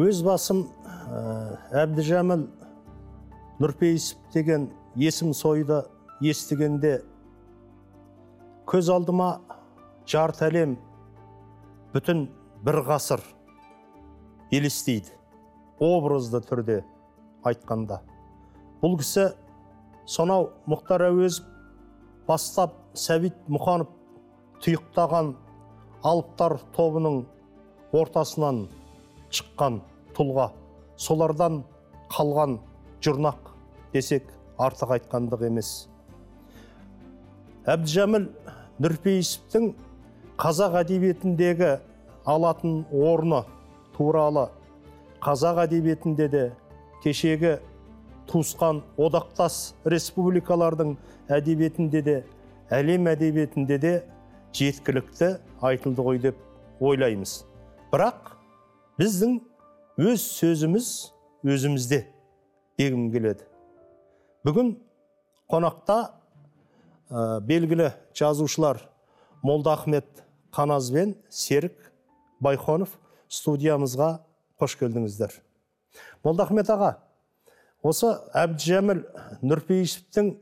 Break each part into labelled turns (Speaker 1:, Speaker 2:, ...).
Speaker 1: өз басым ә, әбдіжәміл нұрпейісов деген есім сойды естігенде көз алдыма жарты әлем бүтін бір ғасыр елестейді образды түрде айтқанда. Бұл кісі сонау мұхтар әуезов бастап сәбит мұқанов тұйықтаған алыптар тобының ортасынан шыққан. Тұлға солардан қалған жұрнақ десек артық айтқандық емес. Әбдіжәміл нұрпейісовтің қазақ әдебиетіндегі алатын орны туралы қазақ әдебиетінде де кешегі туысқан одақтас республикалардың әдебиетінде де әлем әдебиетінде де жеткілікті айтылды ғой деп ойлаймыз. Бірақ біздің өз сөзіміз өзімізде дегім келеді. Бүгін қонақта ә, белгілі жазушылар молдахмет қаназ бен серік байхонов студиямызға қош келдіңіздер. Молдахмет аға осы әбдіжәміл нұрпейісовтің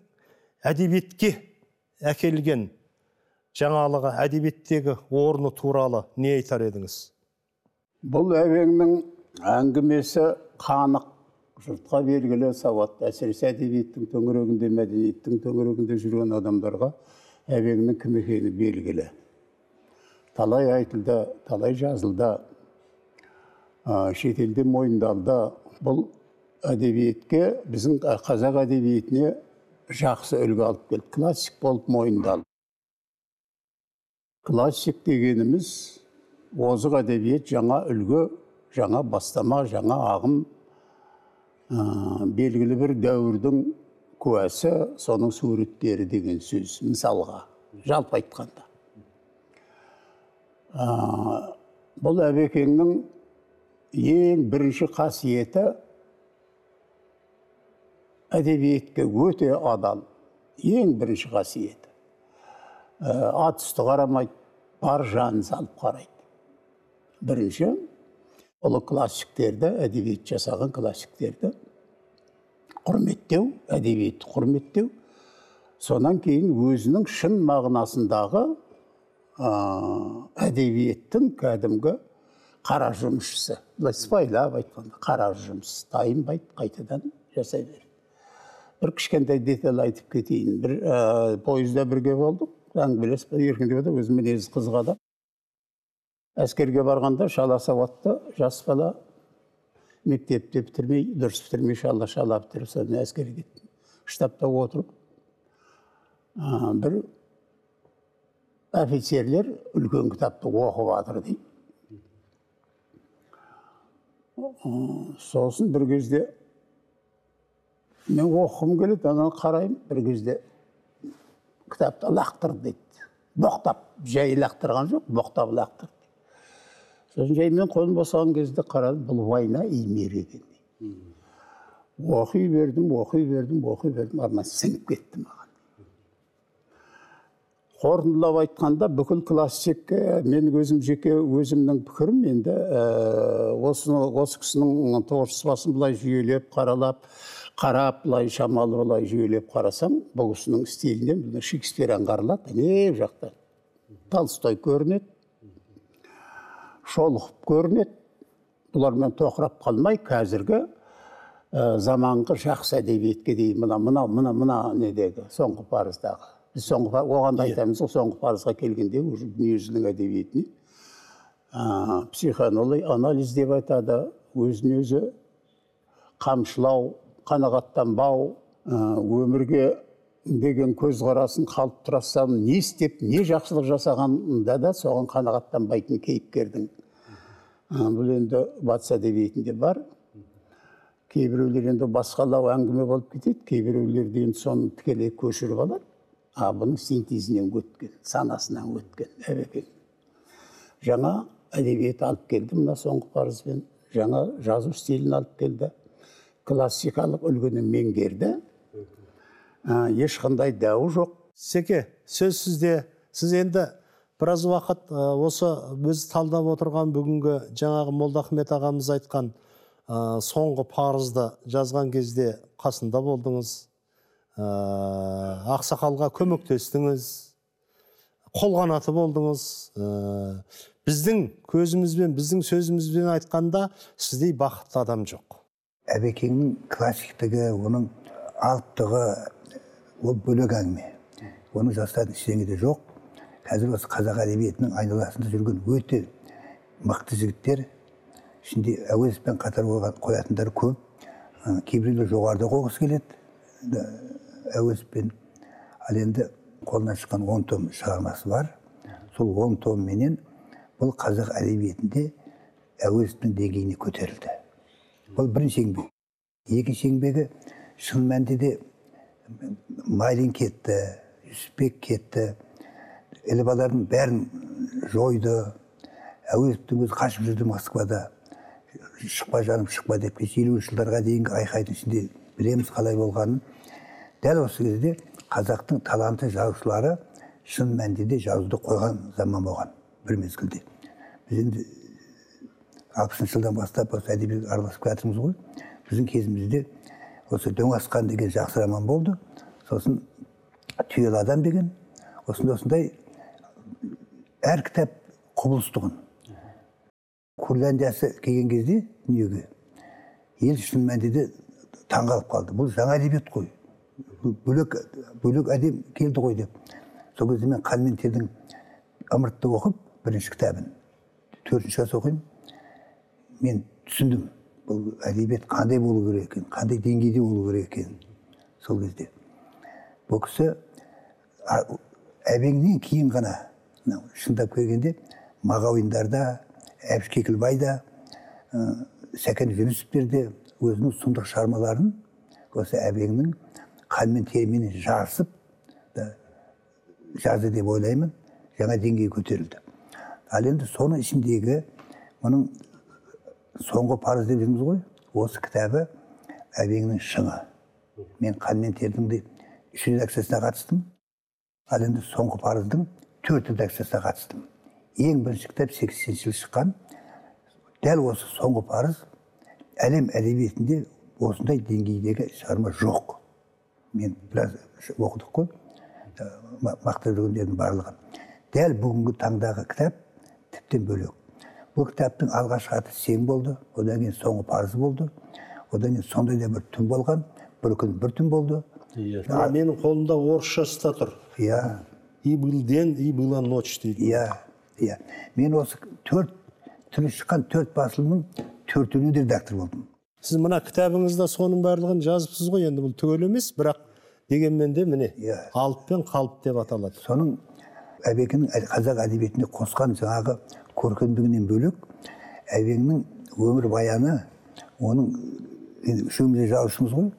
Speaker 1: әдебиетке әкелген жаңалығы әдебиеттегі орны туралы не айтар едіңіз?
Speaker 2: Бұл әбеңнің әңгімесі қанық жұртқа белгілі сауатты әсіресе әдебиеттің төңірегінде мәдениеттің төңірегінде жүрген адамдарға әбеңнің кім екені белгілі. Талай айтылды талай жазылды ә, шетелде мойындалды бұл әдебиетке біздің қазақ әдебиетіне жақсы үлгі алып келді. Классик болып мойындалды. Классик дегеніміз озық әдебиет жаңа үлгі жаңа бастама жаңа ағым ә, белгілі бір дәуірдің куәсі соның суреттері деген сөз мысалға жалпы айтқанда. Бұл әбекеңнің ең бірінші қасиеті әдебиетке өте адал ең бірінші қасиеті. Ә, ат үсті қарамайды бар жанын салып қарайды. Бірінші ұлы классиктерді әдебиет жасаған классиктерді құрметтеу әдебиетті құрметтеу. Сонан кейін өзінің шын мағынасындағы ә, әдебиеттің кәдімгі қара жұмысшысы. Былай сыпайылап айтқанда қара жұмыс тайынбайды қайтадан жасай береді. Бір кішкентай деталь айтып кетейін. Бір ә, пойызда бірге болдық. Әңгімелесіп еркіндеп еді өзі мінезі қызық адам. Әскерге барғанда шала сауатты жас бала мектепті бітірмей дұрыс бітірмей шала шала бітіріп содан әскерге кетті штабта отырып ә, бір офицерлер үлкен кітапты оқып жатыр дейді. Сосын бір кезде мен оқығым келеді ананы қараймын бір кезде кітапты лақтырды дейді. Боқтап жай лақтырған жоқ боқтап лақтырды. Сосын жаймен қолым босаған кезде қарадым бұл война и мир екен оқи бердім оқи бердім оқи бердім ана сіңіп кетті маған қорытындылап айтқанда бүкіл классик мен өзім жеке өзімнің пікірім енді ә, осы осы кісінің творчествосын былай жүйелеп қаралап қарап былай шамалы былай жүйелеп қарасам бұл кісінің стилінен шекспир аңғарылады ане жақта толстой көрінеді шолохов көрінеді. Бұлармен тоқырап қалмай қазіргі ә, заманғы жақсы әдебиетке дейін мына мына мына мына недегі соңғы парыздағы. Біз соңғы оған да айтамыз ғой соңғы парызға келгенде уже дүниежүзінің әдебиетіне ә, психоанализ деп айтады. Өзін өзі қамшылау қанағаттанбау өмірге деген көзқарасын қалыптастырсам не істеп не жақсылық жасағанда да соған қанағаттанбайтын кейіпкердің бұл енді батыс әдебиетінде бар. Кейбіреулер енді басқалау әңгіме болып кетеді кейбіреулер енді соны тікелей көшіріп алады. А бұның синтезінен өткен санасынан өткен әбекең жаңа әдебиет алып келді мына соңғы парызбен. Жаңа жазу стилін алып келді. Классикалық үлгіні меңгерді. Ә, ешқандай дәу жоқ.
Speaker 1: Секе сөз сізде. Сіз енді біраз уақыт ә, осы біз талдап отырған бүгінгі жаңағы молдахмет ағамыз айтқан ә, соңғы парызды жазған кезде қасында болдыңыз. Ә, ақсақалға көмектестіңіз. Қолғанаты болдыңыз. Ә, біздің көзімізбен біздің сөзімізбен айтқанда сіздей бақытты адам жоқ.
Speaker 3: Әбекеңнің классиктігі оның алыптығы ол бөлек әңгіме. Оны жастардың ештеңе де жоқ. Қазір осы қазақ әдебиетінің айналасында жүрген өте мықты жігіттер. Ішінде әуезовпен қатар қоятындар көп. Кейбіреулер жоғарыда қойғысы келеді. Әуезовпен. Ал енді қолынан шыққан он том шығармасы бар. Сол он томменен бұл қазақ әдебиетінде әуезовтің деңгейіне көтерілді. Бұл бірінші еңбек екінші еңбегі шын мәнінде де майлин кетті жүсіпбек кетті ілібалардың бәрін жойды әуезовтің өзі қашып жүрді москвада шықпа жаным шықпа деп елуінші жылдарға дейінгі айқайдың ішінде білеміз қалай болғанын дәл осы кезде қазақтың талантты жазушылары шын мәнінде де жазуды қойған заман болған бір мезгілде біз енді алпысыншы жылдан бастап осы әдебиетке араласып келе жатырмыз ғой біздің кезімізде осы дөң асқан деген жақсы роман болды. Сосын түйелі адам деген осындай осындай әр кітап құбылыс тұғын курляндиясы келген кезде дүниеге. Ел шын мәнінде де таңғалып қалды. Бұл жаңа әдебиет қой. Бөлек бөлек әдем келді ғой деп. Сол кезде мен қан мен тердің ымыртты оқып бірінші кітабын төртінші класс оқимын. Мен түсіндім. Бұл әдебиет қандай болу керек екенін қандай деңгейде болу керек екенін сол кезде. Бұл кісі әбеңнен кейін ғана мынау шындап келгенде мағауиндарда әбіш кекілбайда ә, сәкен жүнісовтер де өзінің сұмдық шығармаларын осы әбеңнің қан мен терімен жарысып да, жазды деп ойлаймын жаңа деңгейге көтерілді. Ал енді соның ішіндегі мұның соңғы парыз деп жүрміз ғой. Осы кітабы әбеңнің шыңы. Мен қан мен тердің де үш редакциясына қатыстым. Ал енді соңғы парыздың төрт редакциясына қатыстым. Ең бірінші кітап сексенінші жылы шыққан. Дәл осы соңғы парыз әлем әдебиетінде осындай деңгейдегі шығарма жоқ. Мен біраз оқыдық қой. Ма- мақтап жүргендердің барлығын дәл бүгінгі таңдағы кітап тіптен бөлек. Бұл кітаптың алғашқы аты сен болды одан кейін соңғы парыз болды одан кейін сондай да бір түн болған бір күн бір түн болды
Speaker 1: иә менің қолымда орысшасы да тұр
Speaker 3: иә
Speaker 1: и был день и была ночь дейді
Speaker 3: иә иә мен осы төрт түрі шыққан төрт басылымның төртеуіне де редактор болдым
Speaker 1: сіз мына кітабыңызда соның барлығын жазыпсыз ғой енді бұл түгел емес бірақ дегенмен де міне
Speaker 3: Иә.
Speaker 1: алып пен қалып деп аталады
Speaker 3: соның әбекеңнің әл- қазақ әдебиетіне қосқан жаңағы көркемдігінен бөлек әбеңнің өмір баяны оның енді үшеуміз де жазушымыз ғой.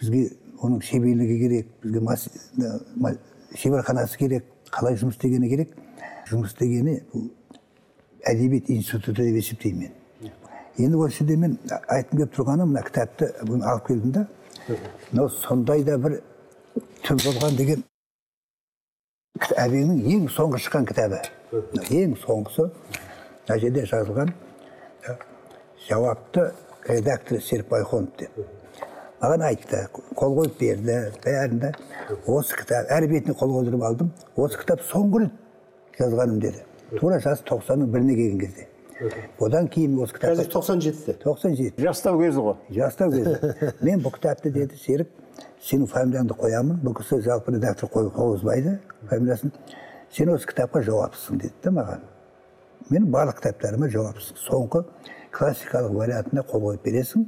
Speaker 3: Бізге оның шеберлігі керек бізге мас- ма- шеберханасы керек қалай жұмыс істегені керек. Жұмыс істегені бұл әдебиет институты деп есептеймін мен. Енді осы жерде мен айтқым келіп тұрғаны мына кітапты бүгін алып келдім да. Мынау сондай да бір түн болған деген әбеңнің ең соңғы шыққан кітабы. Ең соңғысы мына жерде жазылған жауапты редактор серік байхонов деп маған айтты қол қойып берді бәрін де. Осы кітап әр бетіне қол қойдырып алдым. Осы кітап соңғы рет жазғаным деді. Тура жас тоқсанның біріне келген кезде. Одан кейін осы
Speaker 1: қазір
Speaker 3: кітапты
Speaker 1: 97-те
Speaker 3: тоқсан жеті.
Speaker 2: Жастау кезі ғой.
Speaker 3: Жастау кезі мен бұл кітапты деді серік сенің фамилияңды қоямын. Бұл кісі жалпы редактор қой- қойғызбайды фамилиясын. Сен осы кітапқа жауаптысың деді да маған мен барлық кітаптарыма жауаптысың соңғы классикалық вариантына қол қойып бересің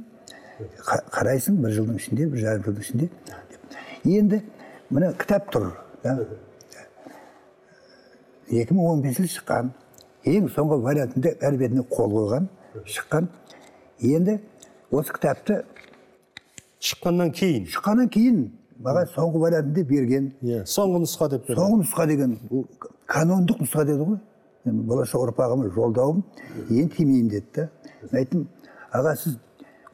Speaker 3: қа- қарайсың бір жылдың ішінде бір жарым жылдың ішінде енді міне кітап тұр да. 2015 жылы шыққан ең соңғы вариантында әр бетіне қол қойған шыққан енді осы кітапты
Speaker 1: шыққаннан кейін
Speaker 3: шыққаннан кейін маған соңғы вариантында берген.
Speaker 1: Иә соңғы нұсқа деп берді.
Speaker 3: Соңғы нұсқа деген бұл канондық нұсқа деді ғой. Болашақ ұрпағыма жолдауым енді тимеймін деді да. Мен айттым аға сіз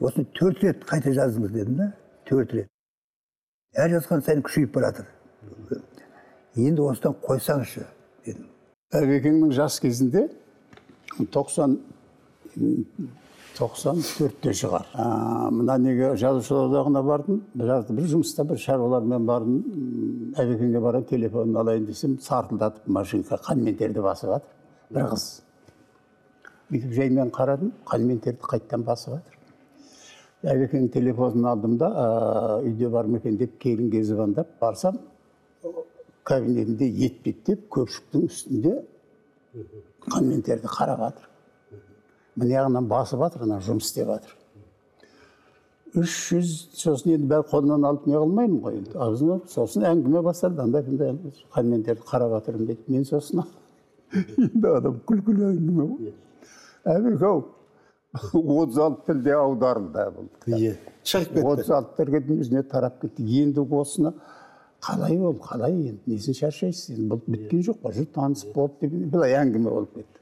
Speaker 3: осыны төрт рет қайта жаздыңыз дедім да төрт рет. Әр жазған сайын күшейіп бара жатыр енді осыдан қойсаңызшы дедім.
Speaker 2: Әбекеңнің жас кезінде 90 94-те шығар мына неге жазушылар одағына бардым? Бір, бір жұмыста бір шаруалармен бардым. Әбекеңге барайын телефонын алайын десем сартылдатып машинка қан мен терді басып жатыр бір қыз. Бүйтіп жаймен қарадым қан мен терді қайттан басып жатыр әбекеңнің телефонын алдым да үйде бар ма екен деп келінге звондап барсам кабинетінде етпеттеп көпшіктің үстінде қан мен терді қарап жатыр мына жағынан басып жатыр ана жұмыс істеп жатыр. Үш жүз сосын енді бәрі қолынан алып не қылмаймын ғой енді. Аулақ. сосын әңгіме басталды андай мындай қан мен терді қарап жатырмын дейді мен сосын енді адам күлкілі әңгіме ғой. Әбек ау отыз алты тілде аударылды бұл
Speaker 1: иә шығып кетті.
Speaker 2: Отыз алты тілге өзіне тарап кетті. Енді осыны қалай ол қалай енді? Несін шаршайсыз? Енді бұл біткен жоқ қой жұрт танысып болды деп былай әңгіме болып кетті.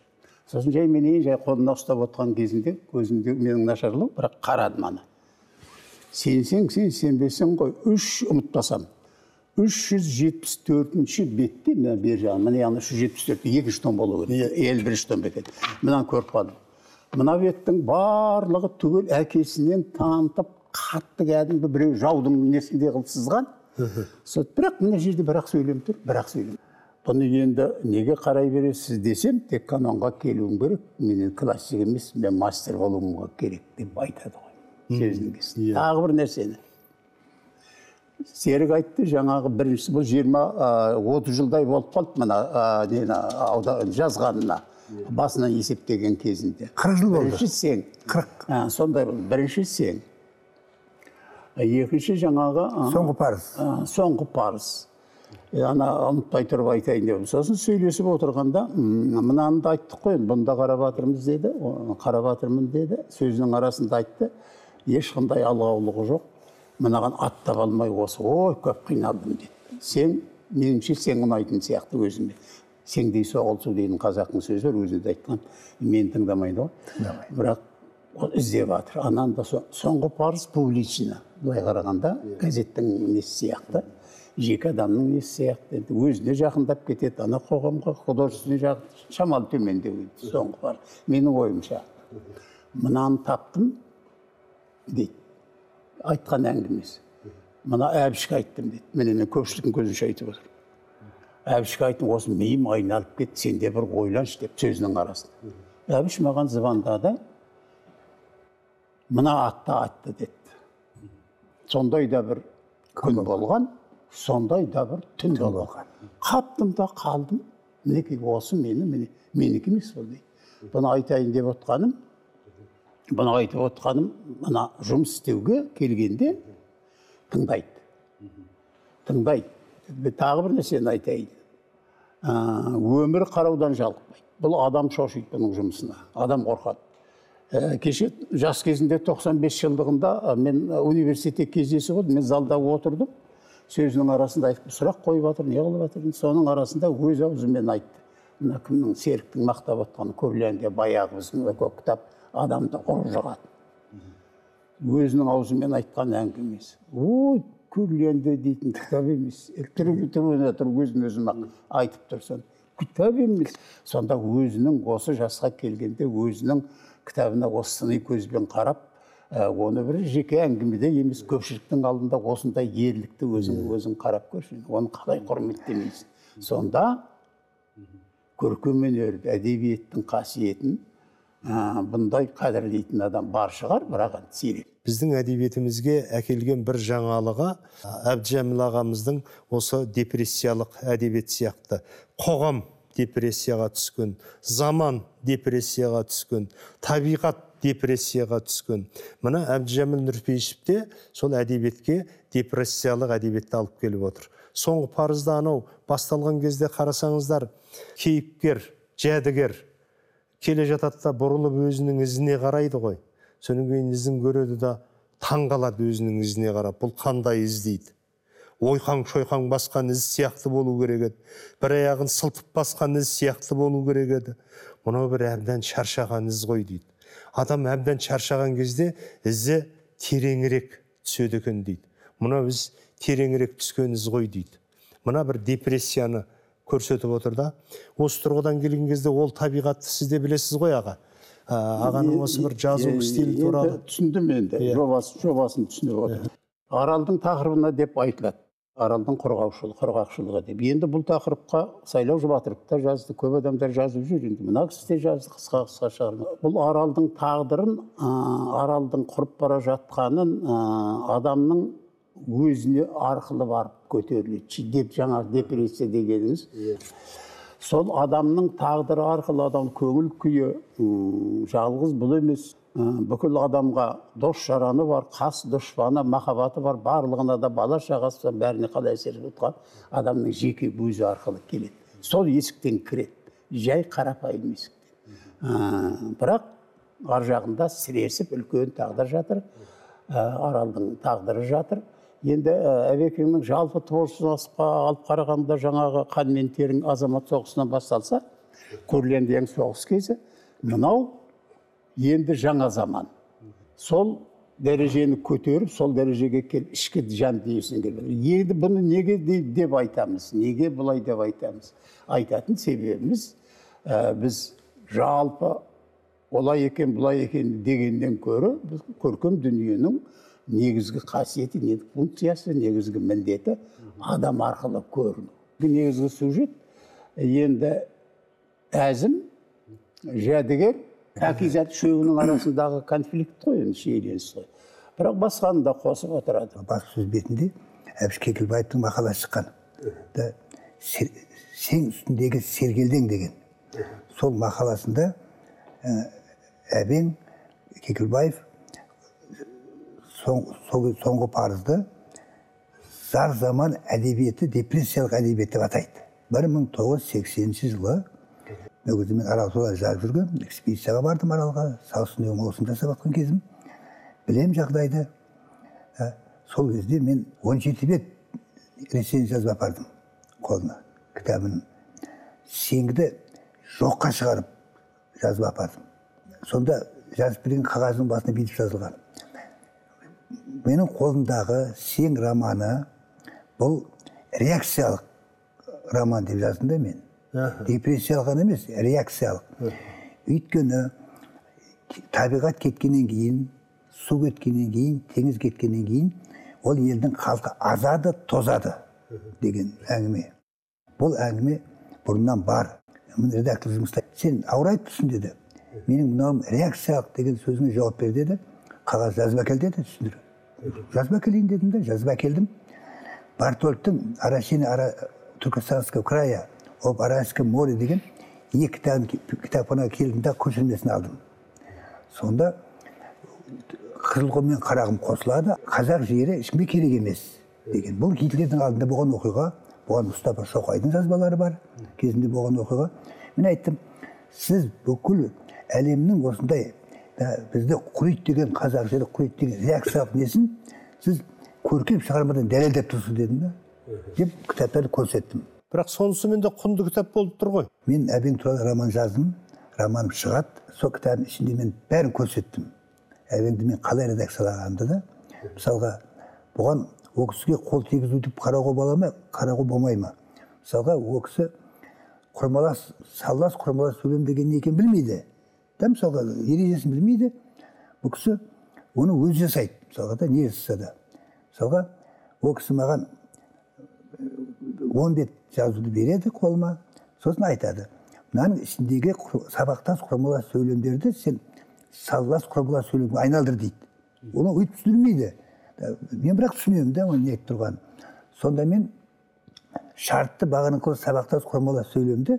Speaker 2: Сосын жайменен жай қолына ұстап отқан кезінде көзімде менің нашарлау бірақ қарадым ана сенсең сен сенбесең ғой үш ұмытпасам. үш жүз жетпіс төртінші бетте мына бер жағы мына яғни үш жүз жетпіс төрт екінші том болу керек. Елу бірінші том екен мынаны көріп қалдым. Мына беттің барлығы түгел әкесінен танытып қатты кәдімгі біреу жаудың несіндей қылып сызған. Бірақ мына жерде бір ақ сөйлем тұр бір ақ сөйлем. Бұны енді неге қарай бересіз десем тек канонға келуім керек мен классик емес мен мастер болуым керек деп айтады ғой. Сөзінің кезінде тағы бір нәрсені. Серік айтты жаңағы біріншісі бұл жиырма отыз жылдай болып қалды мына нені жазғанына. Басынан есептеген кезінде.
Speaker 3: Қырық жыл болды.
Speaker 2: бірінші сен
Speaker 3: Қырық.
Speaker 2: Сондай болды. Бірінші сен екінші жаңағы
Speaker 3: соңғы парыз.
Speaker 2: соңғы парыз. Ана ұмытпай тұрып айтайын деп сосын сөйлесіп отырғанда мынаны да айттық қой бұны да қарап жатырмыз деді қарап жатырмын деді. Сөзінің арасында айтты ешқандай алғаулығы жоқ мынаған аттап алмай осы ой көп қиналдым деді. Сен меніңше сен ұнайтын сияқты өзіме сеңдей соғылсу деген қазақтың сөзі бар өзі де айтқан. Мені тыңдамайды ғой. Бірақ ол іздеп жатыр. Ананы да со- соңғы парыз публично былай қарағанда газеттің несі сияқты. Жеке адамның несі сияқты? Енді өзіне жақындап кетеді ана қоғамға художественный жағы шамалы төмендеу соңғы парыз менің ойымша мынаны таптым дейді. Айтқан әңгімесі. Мына әбішке айттым дейді. Міне мен көпшіліктің көзінше айтып отырмын. Әбішке айттым осы миым айналып кетті сен де бір ойланшы деп сөзінің арасында. Әбіш маған звондады. Мына атты айтты деді. Сондай да бір күн болған. Сондай да бір түн болған қаптым да қалдым мінекей осы мені міне менікі емес ол дейді бұны айтайын деп отқаным бұны айтып отқаным мына жұмыс істеуге келгенде тыңдайды тыңдайды тағы бір нәрсені айтайын өмір қараудан жалықпайды бұл адам шошиды бұның жұмысына адам қорқады Ә, кеше жас кезінде 95 жылдығында мен университетте кездесу болды мен залда отырдым сөзінің арасында айтып сұрақ қойып жатыр не қылып жатыр? Соның арасында өз аузымен айтты. Мына кімнің серіктің мақтап отқаны курляндия баяғы біздің көк кітап адамды ұрып жығады өзінің аузымен айтқан әңгімесі ой курляндия дейтін кітап емес. Тұрып өзін өзім ақ айтып тұрсын. Кітап емес. Сонда өзінің осы жасқа келгенде өзінің кітабына осы сыни көзбен қарап оны бір жеке әңгімеде емес көпшіліктің алдында осындай ерлікті өзің өзің қарап көрші. Оны қалай құрметтемейсің? Сонда көркемөнерді әдебиеттің қасиетін ә, бұндай қадірлейтін адам бар шығар бірақ сирек.
Speaker 1: Біздің әдебиетімізге әкелген бір жаңалығы әбдіжәміл ағамыздың осы депрессиялық әдебиет сияқты. Қоғам депрессияға түскен заман депрессияға түскен табиғат депрессияға түскен. Мына әбдіжәміл нұрпейісов те сол әдебиетке депрессиялық әдебиетті алып келіп отыр. Соңғы парызда анау басталған кезде қарасаңыздар кейіпкер жәдігер келе жатады да бұрылып өзінің ізіне қарайды ғой. Содан кейін ізін көреді да таң қалады өзінің ізіне қарап. Бұл қандай із дейді? Ойқаң шойқаң басқан із сияқты болу керек еді. Бір аяғын сылтып басқан із сияқты болу керек еді. Мынау бір әбден шаршаған із ғой дейді. Адам әбден шаршаған кезде ізі тереңірек түседі екен дейді. Мынау із тереңірек түскен із ғой дейді. Мына бір депрессияны көрсетіп отыр да. Осы тұрғыдан келген кезде ол табиғатты сіз де білесіз ғой аға. Ә, ағаның осы бір жазу стилі туралы.
Speaker 2: түсіндім енді. Жобасы жобасын түсініп отырмын аралдың тақырыбына деп айтылады. Аралдың құрғаушылығы құрғақшылығы деп. Енді бұл тақырыпқа сайлау жұбатыров та жазды көп адамдар жазып жүр енді. Мына кісі де жазды қысқа қысқа шығарма. Бұл аралдың тағдырын ә, аралдың құрып бара жатқанын ә, адамның өзіне арқылы барып көтеріледі. Деп жаңа депрессия дегеніңіз. Сол адамның тағдыры арқылы адам көңіл күйі жалғыз бұл емес. Бүкіл адамға дос жараны бар қас дұшпаны махаббаты бар барлығына да бала шағасы бәріне қалай әсер етіп отқан адамның жеке өзі арқылы келеді. Сол есіктен кіреді жай қарапайым есіктен. Бірақ ар жағында сіресіп үлкен тағдыр жатыр ә, аралдың тағдыры жатыр. Енді әбекеңнің жалпы творчествосына алып қарағанда жаңағы қан мен терің азамат соғысынан басталса курляндияның соғыс кезі. Мынау енді жаңа заман. Сол дәрежені көтеріп сол дәрежеге келіп ішкі жан дүниесіне келіп енді бұны неге де- деп айтамыз неге бұлай деп айтамыз? Айтатын себебіміз ә, біз жалпы олай екен бұлай екен дегеннен гөрі біз көркем дүниенің негізгі қасиеті не функциясы негізгі міндеті адам арқылы көріну. Негізгі сюжет енді әзім жәдігер пәкизат үшеуінің арасындағы конфликт қой енді шиеленіс қой. Бірақ басқаны да қосып отырады.
Speaker 3: Баспасөз бетінде әбіш кекілбаевтың мақаласы шыққан. Да сең үстіндегі сергелдең деген. Сол мақаласында ә, әбең кекілбаев соңғы парызды зар заман әдебиеті депрессиялық әдебиет деп атайды. 1980 жылы кезде мен арал солай жазып жүргенмін экспедицияға бардым аралға саусынның маусым жасап жатқан кезім білем жағдайды Ә, сол кезде мен 17 бет рецензия жазып апардым қолына кітабын. Сеңді жоққа шығарып жазып апардым. Сонда жазып берген қағаздың басына бүйтіп жазылған. Менің қолымдағы сең романы бұл реакциялық роман деп жаздым да мен. Депрессиялық ғана емес реакциялық өйткені табиғат кеткеннен кейін су кеткеннен кейін теңіз кеткеннен кейін ол елдің халқы азады тозады деген әңгіме бұл әңгіме бұрыннан бар редактор жұмыста сен ауырайып тұрсың деді менің мынауым реакциялық деген сөзіңе жауап бер деді қағаз жазып әкел деді түсіндір жазып әкелейін дедім да жазып әкелдім бартольдтың арашина ара туркестанского края аральском море деген екі кітабын кітапханаға келдім да көшірмесін алдым сонда қызылқұм мен қарағым қосылады қазақ жері ешкімге керек емес деген бұл гитлердің алдында болған оқиға бұған мұстафа шоқайдың жазбалары бар кезінде болған оқиға мен айттым сіз бүкіл әлемнің осындай да, бізді құриды деген қазақ жері құриды деген реакциялық несін сіз көркем шығармадан дәлелдеп тұрсыз дедім да деп кітаптарды көрсеттім
Speaker 1: бірақ сонысымен де құнды кітап болып тұр ғой.
Speaker 3: Мен әбең туралы роман жаздым романым шығады. Сол кітаптың ішінде мен бәрін көрсеттім. Әбеңді мен қалай редакциялағанымды да мысалға бұған ол кісіге қол тигізу деп қарауға бола ма? Қарауға болмай ма? Мысалға ол кісі құрмалас саллас құрмалас сөйлем деген не екенін білмейді. Да мысалға ережесін білмейді. Бұл кісі оны өзі жасайды. Мысалға да не жасаса да. Мысалға ол кісі маған он бет жазуды береді қолыма. Сосын айтады мынаның ішіндегі сабақтас құрмалас сөйлемдерді сен саллас құрмалас сөйлемге айналдыр дейді. Оны өйтіп түсіндірмейді мен бірақ түсінемін да оның не айтып тұрғанын. Сонда мен шартты бағанақылы сабақтас құрмалас сөйлемді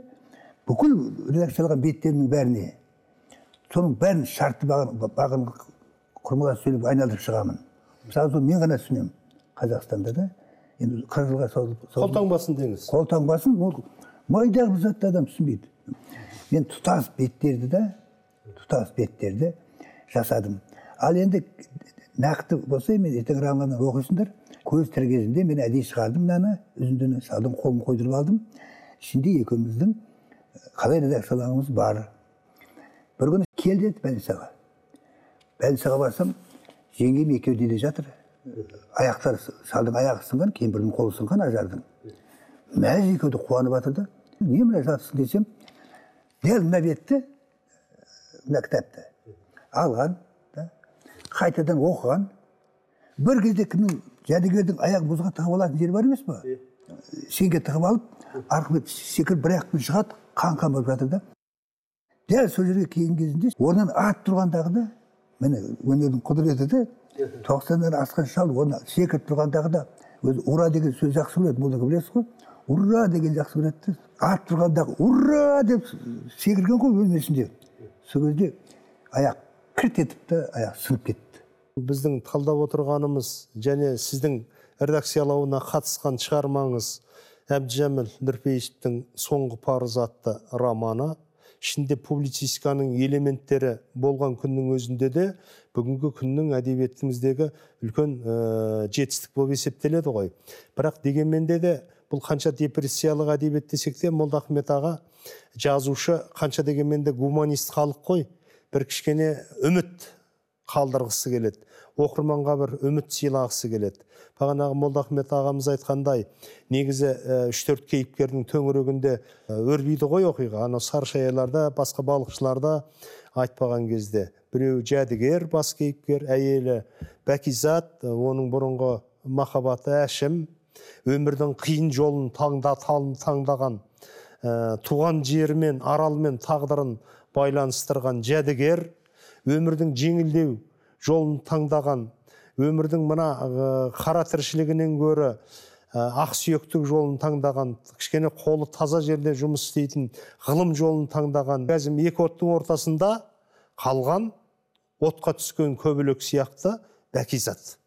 Speaker 3: бүкіл редакциялаған беттерімнің бәріне соның бәрін шартты бағын құрмалас сөйлемге айналдырып шығамын. Мысалы мен ғана түсінемін қазақстанда да. Енді қырық жылға созылып
Speaker 1: қолтаңбасын деңіз.
Speaker 3: қолтаңбасын ол майдағы бір затты адам түсінбейді. Мен тұтас беттерді да тұтас беттерді жасадым. Ал енді нақты болса мен ертең романнан оқисыңдар көз тірі кезінде мен әдейі шығардым мынаны үзіндіні салдым қолымды қойдырып алдым. Ішінде екеуміздің қалай редакциялағанымыз бар. Бір күні кел деді больницаға больницаға барсам жеңгем екеуі неде жатыр аяқтары шалдың аяғы сынған кемпірдің қолы сынған ажардың. Мәз екеуі де қуанып жатыр да не мына жазсын десем дәл мына бетті мына кітапты алған да, қайтадан оқыған. Бір кезде кімнің жәдігердің аяқ мұзға тығып алатын жері бар емес па? Сеңге тығып алып арғы бет секіріп бір аяқпен шығады қан қан болып жатыр да. Дәл сол жерге келген кезінде орнынан атып тұрғандағы да міне өнердің құдіреті де тоқсаннан асқан шал оны секіріп тұрғандағы да өзі ура! деген сөз жақсы көреді молдаға білесіз ғой? Ура! деген жақсы көреді атып тұрғандағы ура! деп секірген ғой өлмесін деп сол кезде аяқ кірт етіп та аяқ сынып кетті.
Speaker 1: Біздің талдап отырғанымыз және сіздің редакциялауына қатысқан шығармаңыз әбдіжәміл нұрпейісовтің соңғы парыз атты романы ішінде публицистиканың элементтері болған күннің өзінде де бүгінгі күннің әдебиетіміздегі үлкен ә, жетістік болып есептеледі ғой. Бірақ дегенмен де де бұл қанша депрессиялық әдебиет десек те молдахмет аға жазушы қанша дегенмен де гуманист халық қой. Бір кішкене үміт қалдырғысы келеді. Оқырманға бір үміт сыйлағысы келеді. Бағанағы молдахмет ағамыз айтқандай негізі үш төрт кейіпкердің төңірегінде өрбиді ғой оқиға. Анау сарышаяларда басқа балықшыларда айтпаған кезде біреу жәдігер бас кейіпкер әйелі бәкизат оның бұрынғы махаббаты әшім өмірдің қиын жолын таңда, таңдаған ә, туған жерімен аралмен тағдырын байланыстырған жәдігер өмірдің жеңілдеу жолын таңдаған өмірдің мына қара тіршілігінен гөрі ақсүйектік жолын таңдаған кішкене қолы таза жерде жұмыс істейтін ғылым жолын таңдаған. Қазір екі оттың ортасында қалған отқа түскен көбелек сияқты бәкизат.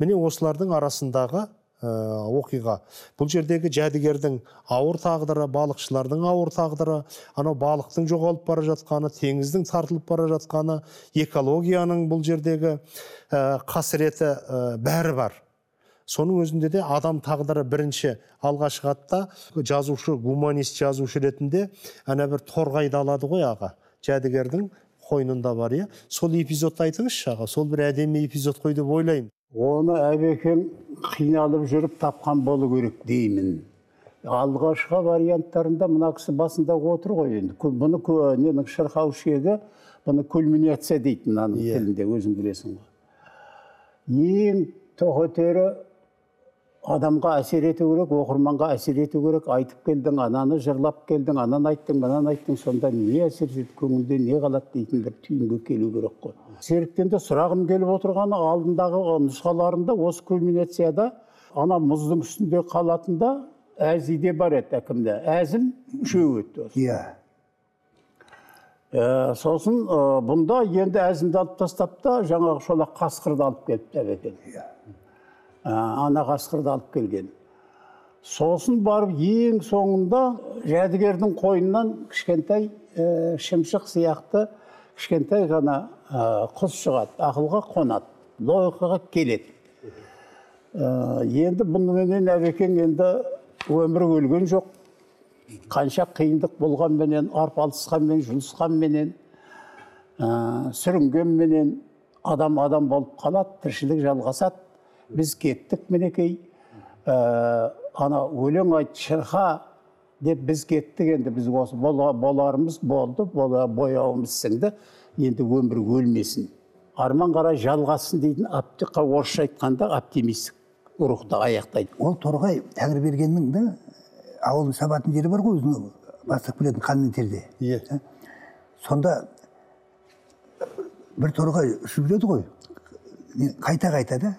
Speaker 1: Міне осылардың арасындағы оқиға. Бұл жердегі жәдігердің ауыр тағдыры балықшылардың ауыр тағдыры анау балықтың жоғалып бара жатқаны теңіздің тартылып бара жатқаны экологияның бұл жердегі ә, қасіреті ә, бәрі бар. Соның өзінде де адам тағдыры бірінші алға шығады да жазушы гуманист жазушы ретінде ана бір торғайды алады ғой аға. Жәдігердің қойнында бар иә. Сол эпизодты айтыңызшы аға. Сол бір әдемі эпизод қой деп ойлаймын.
Speaker 2: Оны әбекең қиналып жүріп тапқан болу керек деймін алғашқы варианттарында мына кісі басында отыр ғой енді бұны ненің шырқау шегі бұны кульминация дейді мынаның yeah. Иә. тілінде өзің білесің ғой ең тоқетері адамға әсер ету керек оқырманға әсер ету керек. Айтып келдің ананы жырлап келдің ананы айттың мынаны айттың. Сонда не әсер етеді көңілде не қалады дейтін бір түйінге келу керек қой. Серіктен де сұрағым келіп отырғаны алдындағы нұсқаларында осы кульминацияда ана мұздың үстінде қалатында әзи де бар еді әкімде. Әзіл үшеу еді
Speaker 3: иә.
Speaker 2: Ә, сосын ә, бұнда енді әзімді алып тастап та жаңағы шолақ қасқырды алып келіпті әбекен иә. Ана қасқырды алып келген. Сосын барып ең соңында жәдігердің қойнынан кішкентай ә, шымшық сияқты кішкентай ғана ә, құс шығады ақылға қонады логикаға келеді. Ә, енді бұныменен әбекең енді өмірі өлген жоқ. Қанша қиындық болғанменен арпалысқанмен жұлысқанменен ә, сүрінгенменен адам адам болып қалады тіршілік жалғасады. Біз кеттік мінекей. Ә, ана өлең айт шырқа деп біз кеттік енді. Біз осы боларымыз болды бояуымыз сіңді. Енді өмір өлмесін. Арман қарай жалғасын дейтін орысша айтқанда оптимистік рухты аяқтайды.
Speaker 3: Ол торғай тәңірбергеннің да ауылын сабатын жері бар ғой өзінің бастап келетін қан мен терде
Speaker 1: иә
Speaker 3: сонда бір торғай ұшып жүреді ғой. Қайта қайта да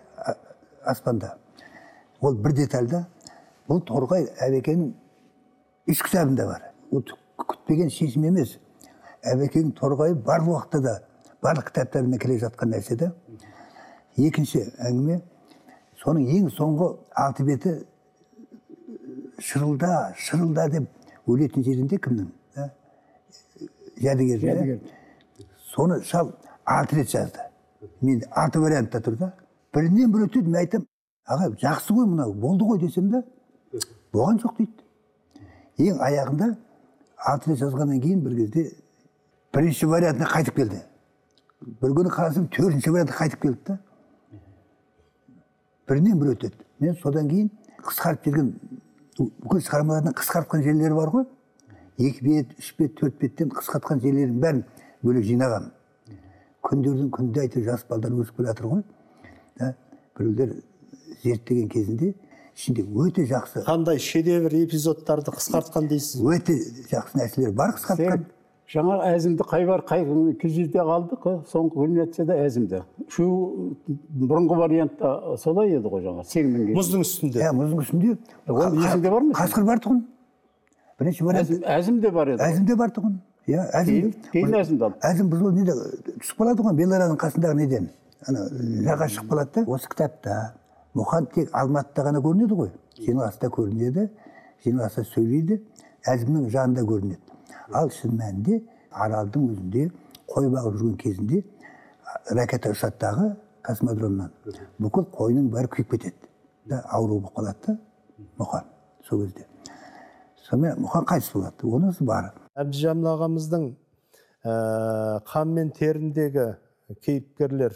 Speaker 3: аспанда. Ол бір деталь да бұл торғай әбекеңнің үш кітабында бар. Ол күтпеген шешім емес. Әбекең торғай барлық уақытта да барлық кітаптарында келе жатқан нәрсе да екінші әңгіме соның ең соңғы алты беті шырылда шырылда деп өлетін жерінде кімнің жәдігер соны шал алты рет жазды. Мен алты вариантта тұр да бірінен бір өтеді мен айтамын аға жақсы ғой мынау болды ғой десем да болған жоқ дейді. Ең аяғында алты рет жазғаннан кейін бір кезде бірінші вариантына қайтып келді. Бір күні қарасам төртінші вариантқа қайтып келді да. Бірінен бір өтеді. Мен содан кейін қысқарып жүрген бүкіл шығармалардан қысқартқан жерлері бар ғой. Екі бет үш бет төрт беттен қысқартқан жерлерін бәрін бөлек жинағанмын күндердің күнде әйтеуір жас балдар өсіп келе жатыр ғой. Да? Біреулер зерттеген кезінде ішінде өте жақсы.
Speaker 1: Қандай шедевр эпизодтарды қысқартқан дейсіз?
Speaker 3: Өте жақсы нәрселер бар қысқартқан.
Speaker 2: Жаңа әзімді қай бар қай жерде қалдық соңғы кульминацияда әзімді. Шу бұрынғы вариантта солай еді ғой жаңа сеңнің кезі.
Speaker 1: мұздың үстінде.
Speaker 3: Иә мұздың үстінде.
Speaker 2: Ол есіңде бар ма?
Speaker 3: қасқыр бар тұғын. Бірінші вариант
Speaker 2: әзім, әзім де бар еді
Speaker 3: әзім де бар тұғын. Иә әзім
Speaker 2: кейін әзімді алды
Speaker 3: әзім ол неде? Түсіп қалады ғой белораның қасындағы неден? Ана жаға шығып қалады да. Осы кітапта мұқан тек алматыда ғана көрінеді ғой. Жиналыста көрінеді жиналыста сөйлейді әзімнің жанында көрінеді. Ал шын мәнінде аралдың өзінде қой бағып жүрген кезінде ракета ұшады дағы космодромнан бүкіл қойының бәрі күйіп кетеді да ауру болып қалады да мұқан сол кезде. Сонымен мұқан қайтыс болады онысы бар
Speaker 1: әбдіжәміл ағамыздың ә, қан мен теріндегі кейіпкерлер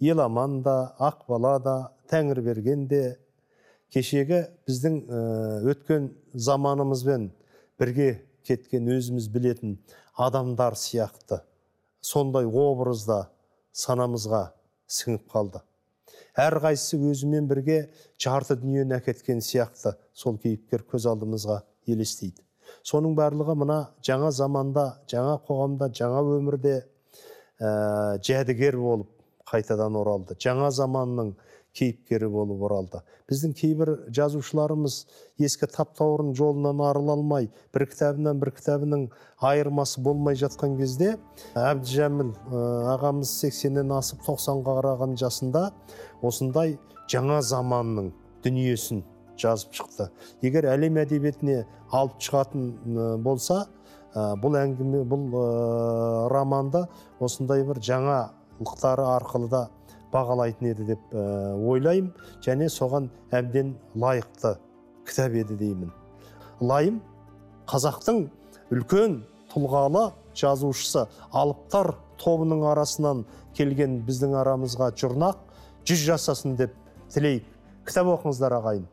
Speaker 1: еламан да ақбала да тәңірберген де. Кешегі біздің ә, өткен заманымызбен бірге кеткен өзіміз білетін адамдар сияқты. Сондай образда санамызға сіңіп қалды. Әрқайсысы өзімен бірге жарты дүниені әкеткен сияқты сол кейіпкер көз алдымызға елестейді. Соның барлығы мына жаңа заманда жаңа қоғамда жаңа өмірде ә, жәдігер болып қайтадан оралды. Жаңа заманның кейіпкері болып оралды. Біздің кейбір жазушыларымыз ескі таптаурын жолынан арыла алмай бір кітабынан бір кітабының айырмасы болмай жатқан кезде әбдіжәміл ә, ағамыз 80-нен асып 90-ға қараған жасында осындай жаңа заманның дүниесін жазып шықты. Егер әлем әдебиетіне алып шығатын болса бұл әңгіме бұл романды осындай бір жаңалықтары арқылы да бағалайтын еді деп ә, ойлаймын. Және соған әбден лайықты кітап еді деймін. Лайым қазақтың үлкен тұлғалы жазушысы алыптар тобының арасынан келген біздің арамызға жұрнақ жүз жасасын деп тілейік кітап оқыңыздар ағайын.